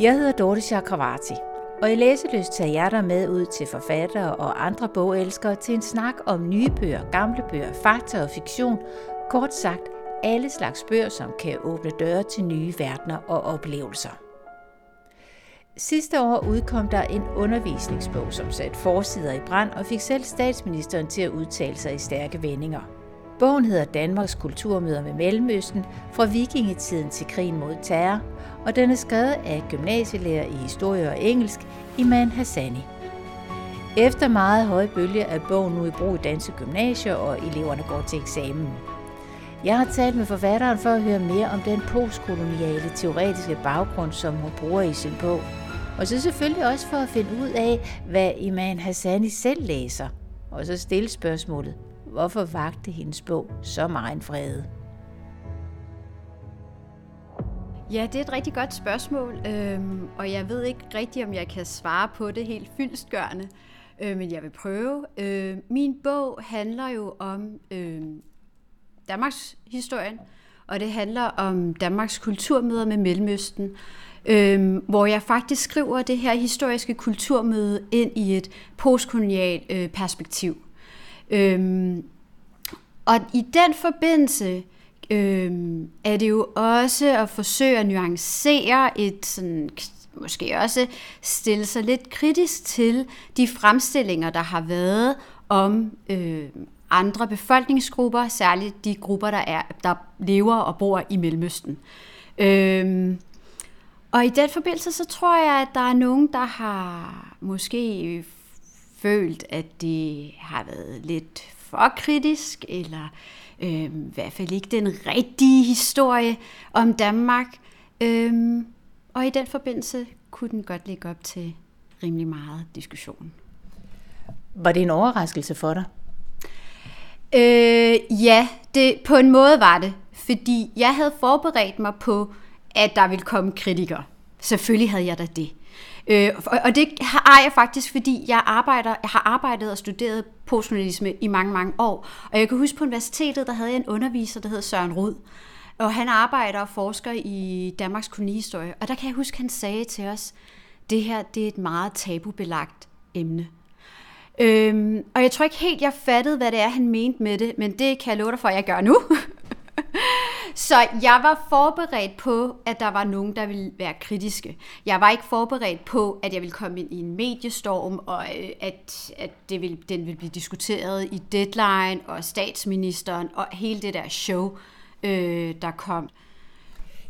Jeg hedder Dorte Chakravarti, og i Læseløst tager jeg dig med ud til forfattere og andre bogelskere til en snak om nye bøger, gamle bøger, fakta og fiktion. Kort sagt, alle slags bøger, som kan åbne døre til nye verdener og oplevelser. Sidste år udkom der en undervisningsbog, som satte forsider i brand og fik selv statsministeren til at udtale sig i stærke vendinger. Bogen hedder Danmarks kulturmøder med Mellemøsten fra vikingetiden til krigen mod terror, og den er skrevet af gymnasielærer i historie og engelsk, Iman Hassani. Efter meget høje bølge er bogen nu i brug i danske gymnasier, og eleverne går til eksamen. Jeg har talt med forfatteren for at høre mere om den postkoloniale teoretiske baggrund, som hun bruger i sin bog. Og så selvfølgelig også for at finde ud af, hvad Iman Hassani selv læser. Og så stille spørgsmålet, hvorfor vagte hendes bog så meget fred? Ja, det er et rigtig godt spørgsmål, øhm, og jeg ved ikke rigtig, om jeg kan svare på det helt fyldstgørende, øh, men jeg vil prøve. Øh, min bog handler jo om øh, Danmarks historien, og det handler om Danmarks kulturmøder med Mellemøsten, øh, hvor jeg faktisk skriver det her historiske kulturmøde ind i et postkolonialt øh, perspektiv. Øh, og i den forbindelse øh, er det jo også at forsøge at nuancere et sådan, måske også stille sig lidt kritisk til de fremstillinger, der har været om øh, andre befolkningsgrupper, særligt de grupper, der, er, der lever og bor i Mellemøsten. Øh, og i den forbindelse, så tror jeg, at der er nogen, der har måske følt, at det har været lidt for kritisk, eller øh, i hvert fald ikke den rigtige historie om Danmark. Øh, og i den forbindelse kunne den godt ligge op til rimelig meget diskussion. Var det en overraskelse for dig? Øh, ja, det, på en måde var det. Fordi jeg havde forberedt mig på, at der ville komme kritikere. Selvfølgelig havde jeg da det. Øh, og det har jeg faktisk, fordi jeg, arbejder, jeg har arbejdet og studeret postjournalisme i mange, mange år. Og jeg kan huske på universitetet, der havde jeg en underviser, der hed Søren Rud. Og han arbejder og forsker i Danmarks kolonihistorie. Og der kan jeg huske, han sagde til os, det her det er et meget tabubelagt emne. Øhm, og jeg tror ikke helt, jeg fattede, hvad det er, han mente med det, men det kan jeg love dig for, at jeg gør nu. Så jeg var forberedt på, at der var nogen, der ville være kritiske. Jeg var ikke forberedt på, at jeg ville komme ind i en mediestorm, og øh, at, at det ville, den ville blive diskuteret i Deadline og statsministeren og hele det der show, øh, der kom.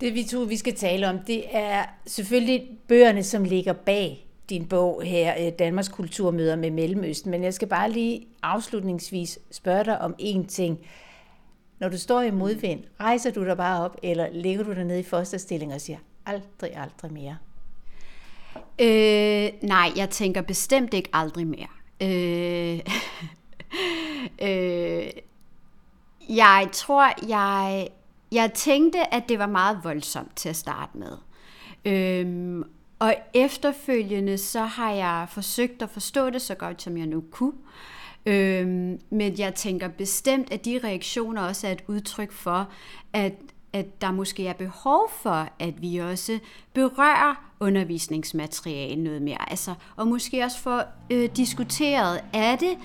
Det vi to, vi skal tale om, det er selvfølgelig bøgerne, som ligger bag din bog her, øh, Danmarks kulturmøder med Mellemøsten. Men jeg skal bare lige afslutningsvis spørge dig om én ting. Når du står i modvind, rejser du dig bare op, eller ligger du dig ned i fosterstilling og siger, aldrig, aldrig mere? Øh, nej, jeg tænker bestemt ikke aldrig mere. Øh, øh, jeg tror, jeg, jeg tænkte, at det var meget voldsomt til at starte med. Øh, og efterfølgende, så har jeg forsøgt at forstå det så godt, som jeg nu kunne. Øhm, men jeg tænker bestemt, at de reaktioner også er et udtryk for, at, at der måske er behov for, at vi også berører undervisningsmateriale noget mere. Altså, og måske også få øh, diskuteret, er det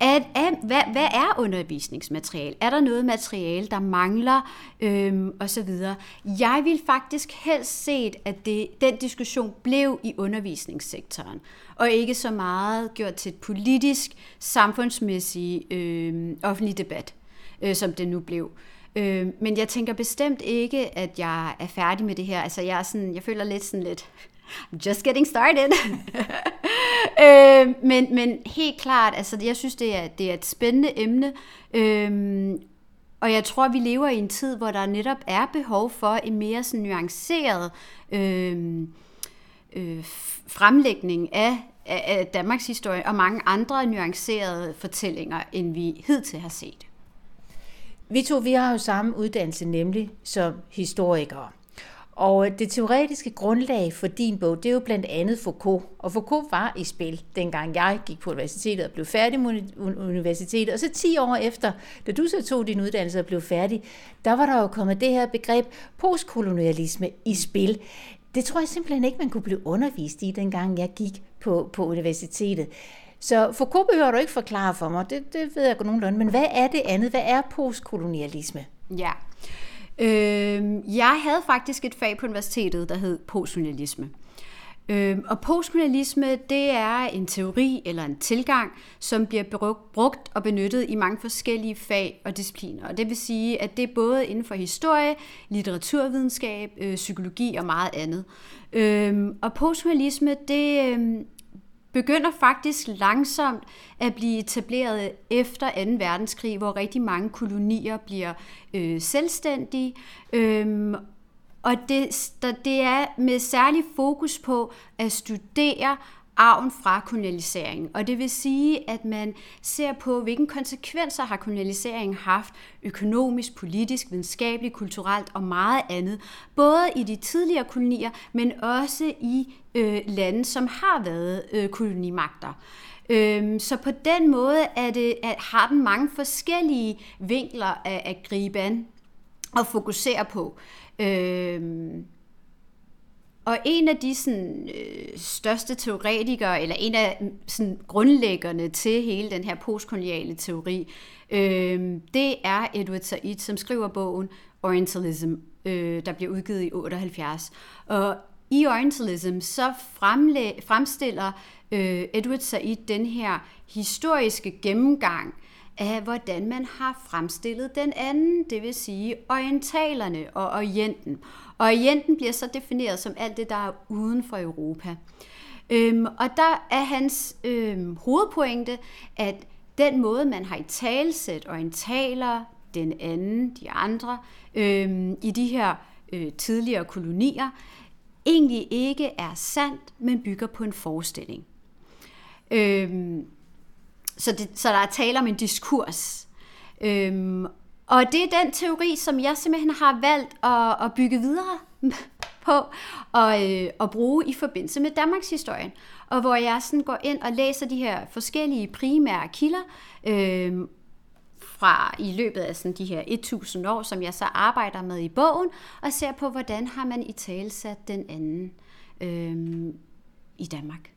at, at, hvad, hvad er undervisningsmateriale? Er der noget materiale, der mangler? Øhm, og så videre. Jeg vil faktisk helst set, at det, den diskussion blev i undervisningssektoren, og ikke så meget gjort til et politisk, samfundsmæssig øh, offentlig debat, øh, som det nu blev. Øh, men jeg tænker bestemt ikke, at jeg er færdig med det her. Altså, jeg, er sådan, jeg føler lidt sådan lidt just getting started. øh, men, men helt klart, altså jeg synes, det er, det er et spændende emne. Øh, og jeg tror, vi lever i en tid, hvor der netop er behov for en mere sådan nuanceret øhm, øh, øh, fremlægning af, af Danmarks historie og mange andre nuancerede fortællinger, end vi hidtil har set. Vi to vi har jo samme uddannelse, nemlig som historikere. Og det teoretiske grundlag for din bog, det er jo blandt andet Foucault. Og Foucault var i spil, dengang jeg gik på universitetet og blev færdig med universitetet. Og så 10 år efter, da du så tog din uddannelse og blev færdig, der var der jo kommet det her begreb postkolonialisme i spil. Det tror jeg simpelthen ikke, man kunne blive undervist i, dengang jeg gik på, på universitetet. Så Foucault behøver du ikke forklare for mig, det, det ved jeg nogenlunde, men hvad er det andet? Hvad er postkolonialisme? Ja, øh, jeg havde faktisk et fag på universitetet, der hed postkolonialisme. Øh, og postkolonialisme, det er en teori eller en tilgang, som bliver brugt og benyttet i mange forskellige fag og discipliner. Og det vil sige, at det er både inden for historie, litteraturvidenskab, øh, psykologi og meget andet. Øh, og postkolonialisme, det, øh, begynder faktisk langsomt at blive etableret efter 2. verdenskrig, hvor rigtig mange kolonier bliver øh, selvstændige. Øhm, og det, der, det er med særlig fokus på at studere arven fra kolonialiseringen. Og det vil sige, at man ser på, hvilke konsekvenser har kolonialiseringen haft økonomisk, politisk, videnskabeligt, kulturelt og meget andet. Både i de tidligere kolonier, men også i øh, lande, som har været øh, kolonimagter. Øhm, så på den måde er det, at har den mange forskellige vinkler at, at gribe an og fokusere på. Øhm, og en af de sådan, øh, største teoretikere, eller en af mm, sådan, grundlæggerne til hele den her postkoloniale teori, øh, det er Edward Said, som skriver bogen Orientalism, øh, der bliver udgivet i 78. Og i Orientalism så fremlæ- fremstiller øh, Edward Said den her historiske gennemgang af, hvordan man har fremstillet den anden, det vil sige orientalerne og orienten. Orienten bliver så defineret som alt det, der er uden for Europa. Øhm, og der er hans øhm, hovedpointe, at den måde, man har i talsæt orientaler, den anden, de andre, øhm, i de her øh, tidligere kolonier, egentlig ikke er sandt, men bygger på en forestilling. Øhm, så, det, så der er tale om en diskurs. Øhm, og det er den teori, som jeg simpelthen har valgt at, at bygge videre på og, øh, at bruge i forbindelse med Danmarks historien. Og hvor jeg sådan går ind og læser de her forskellige primære kilder øh, fra i løbet af sådan de her 1000 år, som jeg så arbejder med i bogen, og ser på, hvordan har man i talsat den anden øh, i Danmark.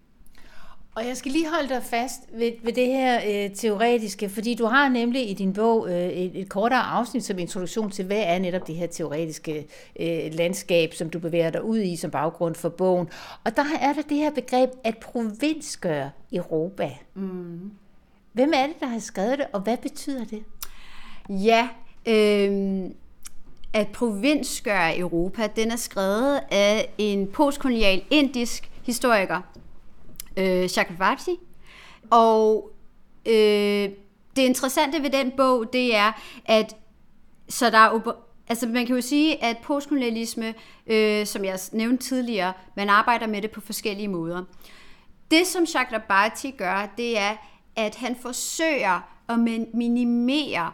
Og jeg skal lige holde dig fast ved, ved det her øh, teoretiske, fordi du har nemlig i din bog øh, et, et kortere afsnit som introduktion til, hvad er netop det her teoretiske øh, landskab, som du bevæger dig ud i som baggrund for bogen. Og der er der det her begreb at provinsgøre Europa. Mm. Hvem er det, der har skrevet det, og hvad betyder det? Ja, øh, at provinsgøre Europa, den er skrevet af en postkolonial indisk historiker, øh, Chakravarti. Og øh, det interessante ved den bog, det er, at så der er, altså man kan jo sige, at postkolonialisme, øh, som jeg nævnte tidligere, man arbejder med det på forskellige måder. Det, som Chakrabarti gør, det er, at han forsøger at minimere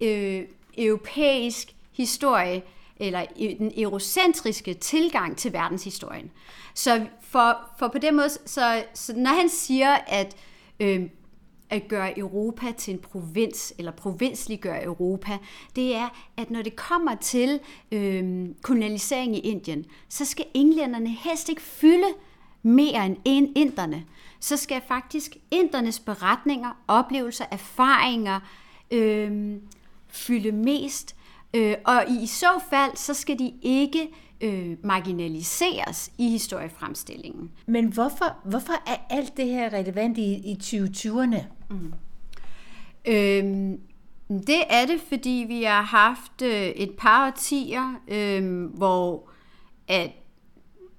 øh, europæisk historie, eller den eurocentriske tilgang til verdenshistorien. Så for, for på den måde, så, så når han siger, at øh, at gøre Europa til en provins, eller provinsliggøre Europa, det er, at når det kommer til øh, kolonialisering i Indien, så skal englænderne helst ikke fylde mere end inderne. Så skal faktisk indernes beretninger, oplevelser, erfaringer øh, fylde mest. Øh, og i så fald, så skal de ikke øh, marginaliseres i historiefremstillingen. Men hvorfor, hvorfor er alt det her relevant i, i 2020'erne? Mm. Øhm, det er det, fordi vi har haft øh, et par årtier, øh, hvor at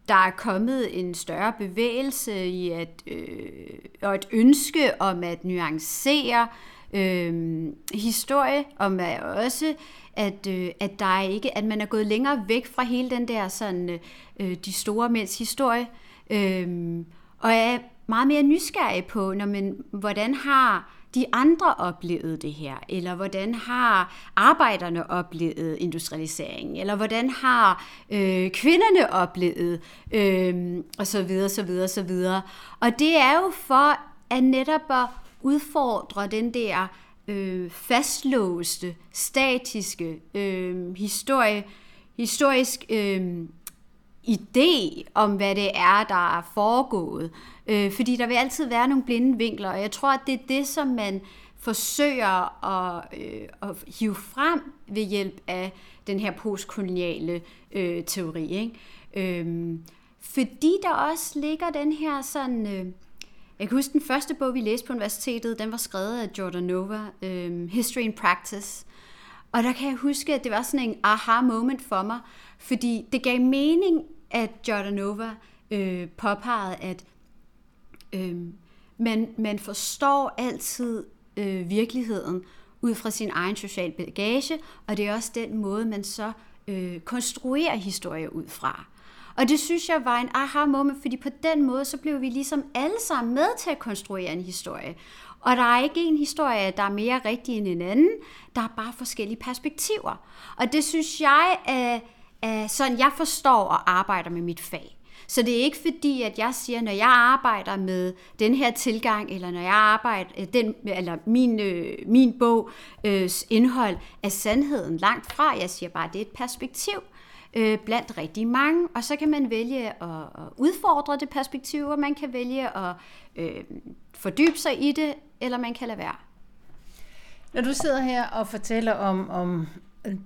der er kommet en større bevægelse i at, øh, og et ønske om at nuancere øh, Øhm, historie, om at også at, øh, at der er ikke, at man er gået længere væk fra hele den der sådan øh, øh de store mænds historie, øh, og er meget mere nysgerrig på, når man, hvordan har de andre oplevet det her, eller hvordan har arbejderne oplevet industrialiseringen, eller hvordan har øh, kvinderne oplevet, øh, og så videre, så videre, så videre. Og det er jo for at netop at udfordre den der øh, fastlåste, statiske, øh, historie, historisk øh, idé om, hvad det er, der er foregået. Øh, fordi der vil altid være nogle blinde vinkler, og jeg tror, at det er det, som man forsøger at, øh, at hive frem ved hjælp af den her postkoloniale øh, teori. Ikke? Øh, fordi der også ligger den her sådan... Øh, jeg kan huske den første bog, vi læste på universitetet, den var skrevet af Jordan Nova, øhm, History in Practice. Og der kan jeg huske, at det var sådan en aha moment for mig, fordi det gav mening, at Jordan Nova øh, påpegede, at øh, man, man forstår altid øh, virkeligheden ud fra sin egen social bagage, og det er også den måde, man så øh, konstruerer historier ud fra. Og det synes jeg var en aha moment, fordi på den måde, så blev vi ligesom alle sammen med til at konstruere en historie. Og der er ikke en historie, der er mere rigtig end en anden. Der er bare forskellige perspektiver. Og det synes jeg er, er sådan, jeg forstår og arbejder med mit fag. Så det er ikke fordi, at jeg siger, når jeg arbejder med den her tilgang, eller når jeg arbejder, øh, den, eller min, øh, min bog øh, indhold er sandheden langt fra. Jeg siger bare, at det er et perspektiv øh, blandt rigtig mange, og så kan man vælge at, at udfordre det perspektiv, og man kan vælge at øh, fordybe sig i det, eller man kan lade være. Når du sidder her og fortæller om, om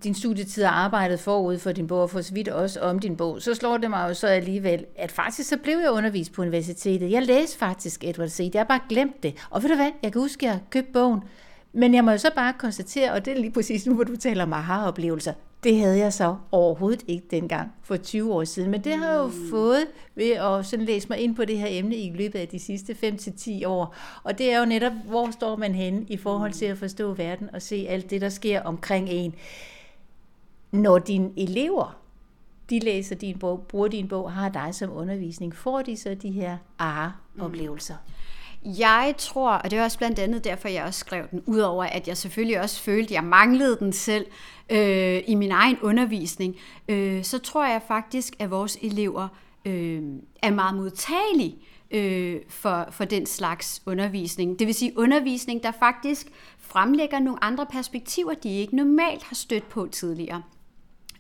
din studietid og arbejdet forud for din bog, og for så vidt også om din bog, så slår det mig jo så alligevel, at faktisk så blev jeg undervist på universitetet. Jeg læste faktisk Edward Said, jeg har bare glemt det. Og ved du hvad, jeg kan huske, at jeg købte bogen, men jeg må jo så bare konstatere, og det er lige præcis nu, hvor du taler om aha-oplevelser, det havde jeg så overhovedet ikke dengang for 20 år siden, men det har jeg jo mm. fået ved at sådan læse mig ind på det her emne i løbet af de sidste 5-10 år. Og det er jo netop, hvor står man henne i forhold til at forstå verden og se alt det, der sker omkring en. Når dine elever, de læser din bog, bruger din bog, har dig som undervisning, får de så de her aha-oplevelser? Mm. Jeg tror, og det er også blandt andet derfor, jeg også skrev den, udover at jeg selvfølgelig også følte, at jeg manglede den selv øh, i min egen undervisning, øh, så tror jeg faktisk, at vores elever øh, er meget modtagelige øh, for, for den slags undervisning. Det vil sige undervisning, der faktisk fremlægger nogle andre perspektiver, de ikke normalt har stødt på tidligere.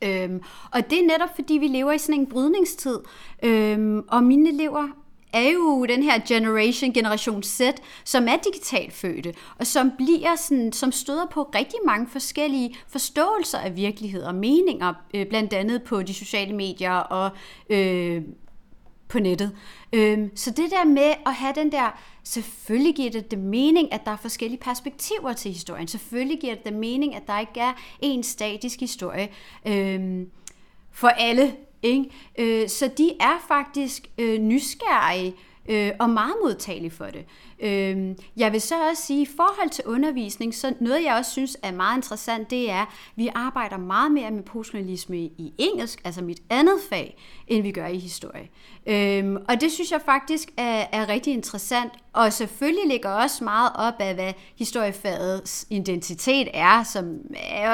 Øhm, og det er netop fordi, vi lever i sådan en brydningstid, øhm, og mine elever er jo den her generation, generation Z, som er digitalt fødte, og som bliver sådan, som støder på rigtig mange forskellige forståelser af virkelighed og meninger, øh, blandt andet på de sociale medier og øh, på nettet. Øh, så det der med at have den der, selvfølgelig giver det det mening, at der er forskellige perspektiver til historien. Selvfølgelig giver det det mening, at der ikke er en statisk historie øh, for alle ikke? Øh, så de er faktisk øh, nysgerrige øh, og meget modtagelige for det. Øh, jeg vil så også sige, i forhold til undervisning, så noget jeg også synes er meget interessant, det er, at vi arbejder meget mere med postkolonialisme i engelsk, altså mit andet fag, end vi gør i historie. Øh, og det synes jeg faktisk er, er rigtig interessant, og selvfølgelig ligger også meget op af, hvad historiefagets identitet er, som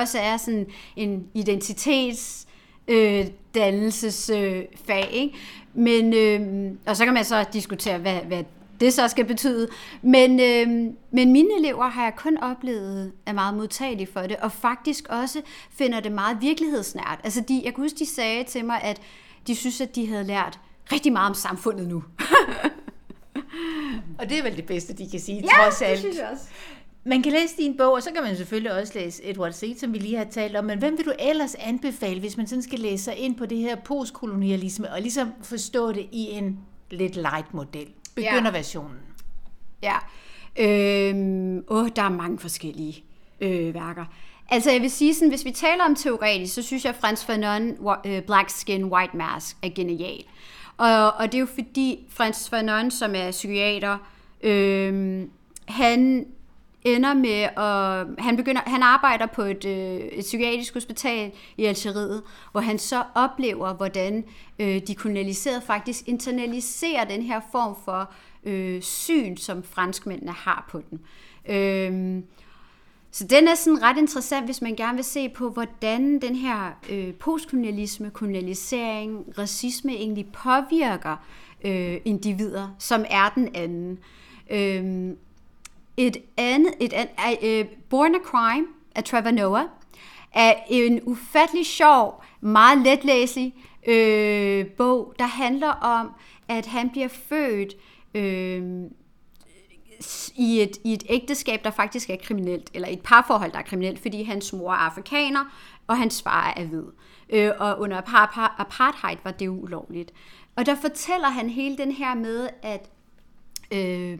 også er sådan en identitets øh, dannelsesfag. Øh, ikke? Men, øh, og så kan man så diskutere, hvad, hvad det så skal betyde. Men, øh, men mine elever har jeg kun oplevet er meget modtagelige for det, og faktisk også finder det meget virkelighedsnært. Altså de, jeg kan huske, de sagde til mig, at de synes, at de havde lært rigtig meget om samfundet nu. og det er vel det bedste, de kan sige, ja, trods alt. det synes jeg også. Man kan læse din bog, og så kan man selvfølgelig også læse Edward Said, som vi lige har talt om. Men hvem vil du ellers anbefale, hvis man sådan skal læse sig ind på det her postkolonialisme, og ligesom forstå det i en lidt light model? Begynderversionen. Ja. ja. Øhm, åh, der er mange forskellige øh, værker. Altså jeg vil sige sådan, hvis vi taler om teoretisk, så synes jeg, at Frans Fanon, uh, Black Skin, White Mask er genial. Og, og det er jo fordi, Frans Fanon, som er psykiater, øh, han ender med at... Han, begynder, han arbejder på et, øh, et psykiatrisk hospital i Algeriet, hvor han så oplever, hvordan øh, de kolonialiserede faktisk internaliserer den her form for øh, syn, som franskmændene har på den. Øh, så den er sådan ret interessant, hvis man gerne vil se på, hvordan den her øh, postkolonialisme, kolonialisering, racisme egentlig påvirker øh, individer, som er den anden. Øh, et andet, et andet uh, øh, Born a Crime af Trevor Noah, er en ufattelig sjov, meget letlæselig øh, bog, der handler om, at han bliver født øh, i et, i et ægteskab, der faktisk er kriminelt, eller et parforhold, der er kriminelt, fordi hans mor er afrikaner, og hans far er hvid. Øh, og under apartheid var det ulovligt. Og der fortæller han hele den her med, at øh,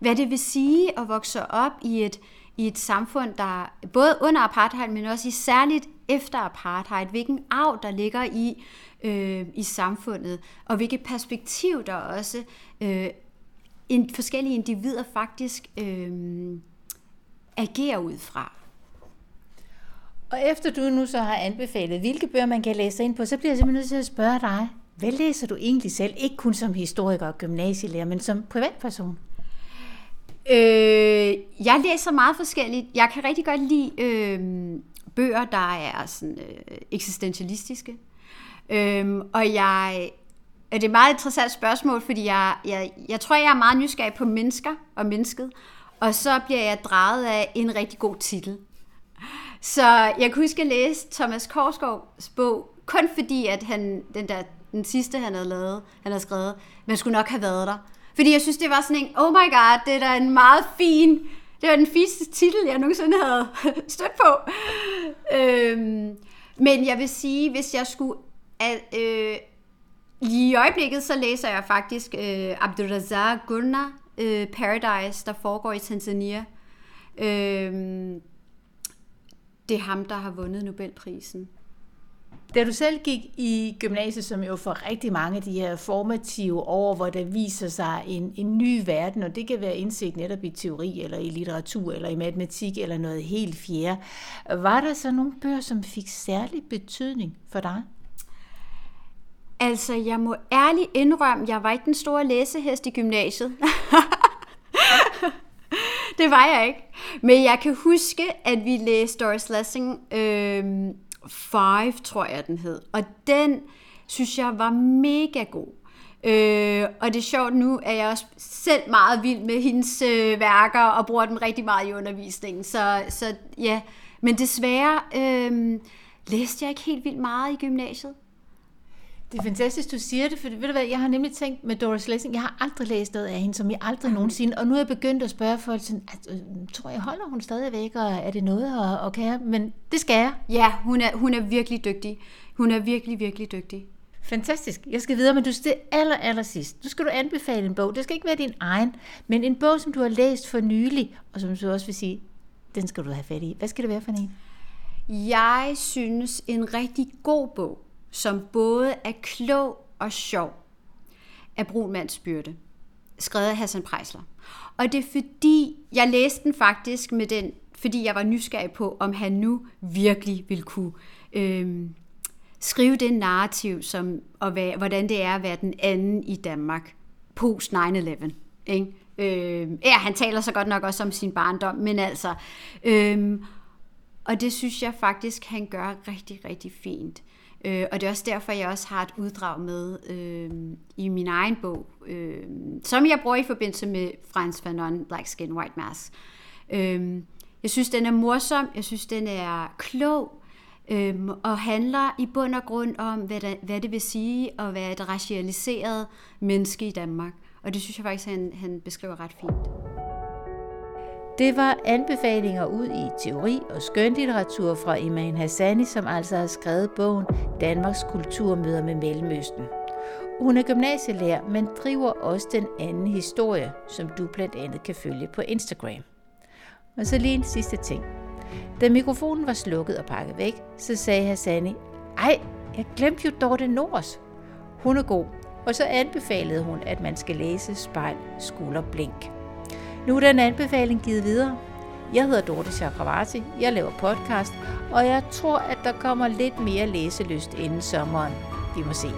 hvad det vil sige at vokse op i et, i et samfund, der både under apartheid, men også i særligt efter apartheid, hvilken arv der ligger i, øh, i samfundet, og hvilket perspektiv der også øh, en, forskellige individer faktisk øh, agerer ud fra. Og efter du nu så har anbefalet, hvilke bøger man kan læse ind på, så bliver jeg simpelthen nødt til at spørge dig, hvad læser du egentlig selv? Ikke kun som historiker og gymnasielærer, men som privatperson? Øh, jeg læser meget forskelligt. Jeg kan rigtig godt lide øh, bøger, der er sådan øh, eksistentialistiske. Øh, og jeg det er et meget interessant spørgsmål, fordi jeg, jeg, jeg tror, jeg er meget nysgerrig på mennesker og mennesket, og så bliver jeg drejet af en rigtig god titel. Så jeg kunne huske at læse Thomas Korsgaards bog, kun fordi, at han, den, der, den sidste, han havde lavet, han havde skrevet, man skulle nok have været der. Fordi jeg synes, det var sådan en, oh my god, det er da en meget fin, det var den fineste titel, jeg nogensinde havde stødt på. Øhm, men jeg vil sige, hvis jeg skulle at, øh, Lige i øjeblikket så læser jeg faktisk øh, Abdurazak Gurna, øh, Paradise, der foregår i Tanzania. Øh, det er ham, der har vundet Nobelprisen. Da du selv gik i gymnasiet, som jo for rigtig mange af de her formative år, hvor der viser sig en, en ny verden, og det kan være indsigt netop i teori, eller i litteratur, eller i matematik, eller noget helt fjerde. Var der så nogle bøger, som fik særlig betydning for dig? Altså, jeg må ærligt indrømme, jeg var ikke den store læsehest i gymnasiet. det var jeg ikke. Men jeg kan huske, at vi læste Doris Lessing øh, Five, tror jeg, den hed. Og den synes jeg var mega god. Øh, og det er sjovt nu, at jeg også selv meget vild med hendes øh, værker, og bruger dem rigtig meget i undervisningen. Så, så ja, men desværre øh, læste jeg ikke helt vildt meget i gymnasiet. Det er fantastisk, du siger det, for ved du hvad, jeg har nemlig tænkt med Doris Lessing, jeg har aldrig læst noget af hende, som jeg aldrig nogensinde, og nu er jeg begyndt at spørge folk, sådan, at, øh, tror jeg, holder hun stadigvæk, og er det noget at, at kære? Men det skal jeg. Ja, hun er, hun er virkelig dygtig. Hun er virkelig, virkelig dygtig. Fantastisk. Jeg skal videre, men du det aller, aller sidst. Nu skal du anbefale en bog. Det skal ikke være din egen, men en bog, som du har læst for nylig, og som du også vil sige, den skal du have fat i. Hvad skal det være for en? Jeg synes, en rigtig god bog, som både er klog og sjov, af Brunmands byrde, skrevet af Hassan Preisler. Og det er fordi, jeg læste den faktisk med den, fordi jeg var nysgerrig på, om han nu virkelig ville kunne øh, skrive det narrativ, som, og hvad, hvordan det er at være den anden i Danmark post 9-11. Ikke? Øh, ja, han taler så godt nok også om sin barndom, men altså... Øh, og det synes jeg faktisk, han gør rigtig, rigtig fint. Øh, og det er også derfor, jeg også har et uddrag med øh, i min egen bog, øh, som jeg bruger i forbindelse med Frans Fanon, Black Skin, White Mass. Øh, jeg synes, den er morsom, jeg synes, den er klog, øh, og handler i bund og grund om, hvad, der, hvad det vil sige at være et racialiseret menneske i Danmark. Og det synes jeg faktisk, han, han beskriver ret fint. Det var anbefalinger ud i teori og skønlitteratur fra Iman Hassani, som altså har skrevet bogen Danmarks kulturmøder med Mellemøsten. Hun er gymnasielærer, men driver også den anden historie, som du blandt andet kan følge på Instagram. Og så lige en sidste ting. Da mikrofonen var slukket og pakket væk, så sagde Hassani, ej, jeg glemte jo Dorte Nors. Hun er god. Og så anbefalede hun, at man skal læse Spejl, Skulder, Blink. Nu er den anbefaling givet videre. Jeg hedder Dorte Chakravarti, jeg laver podcast, og jeg tror, at der kommer lidt mere læselyst inden sommeren. Vi må se.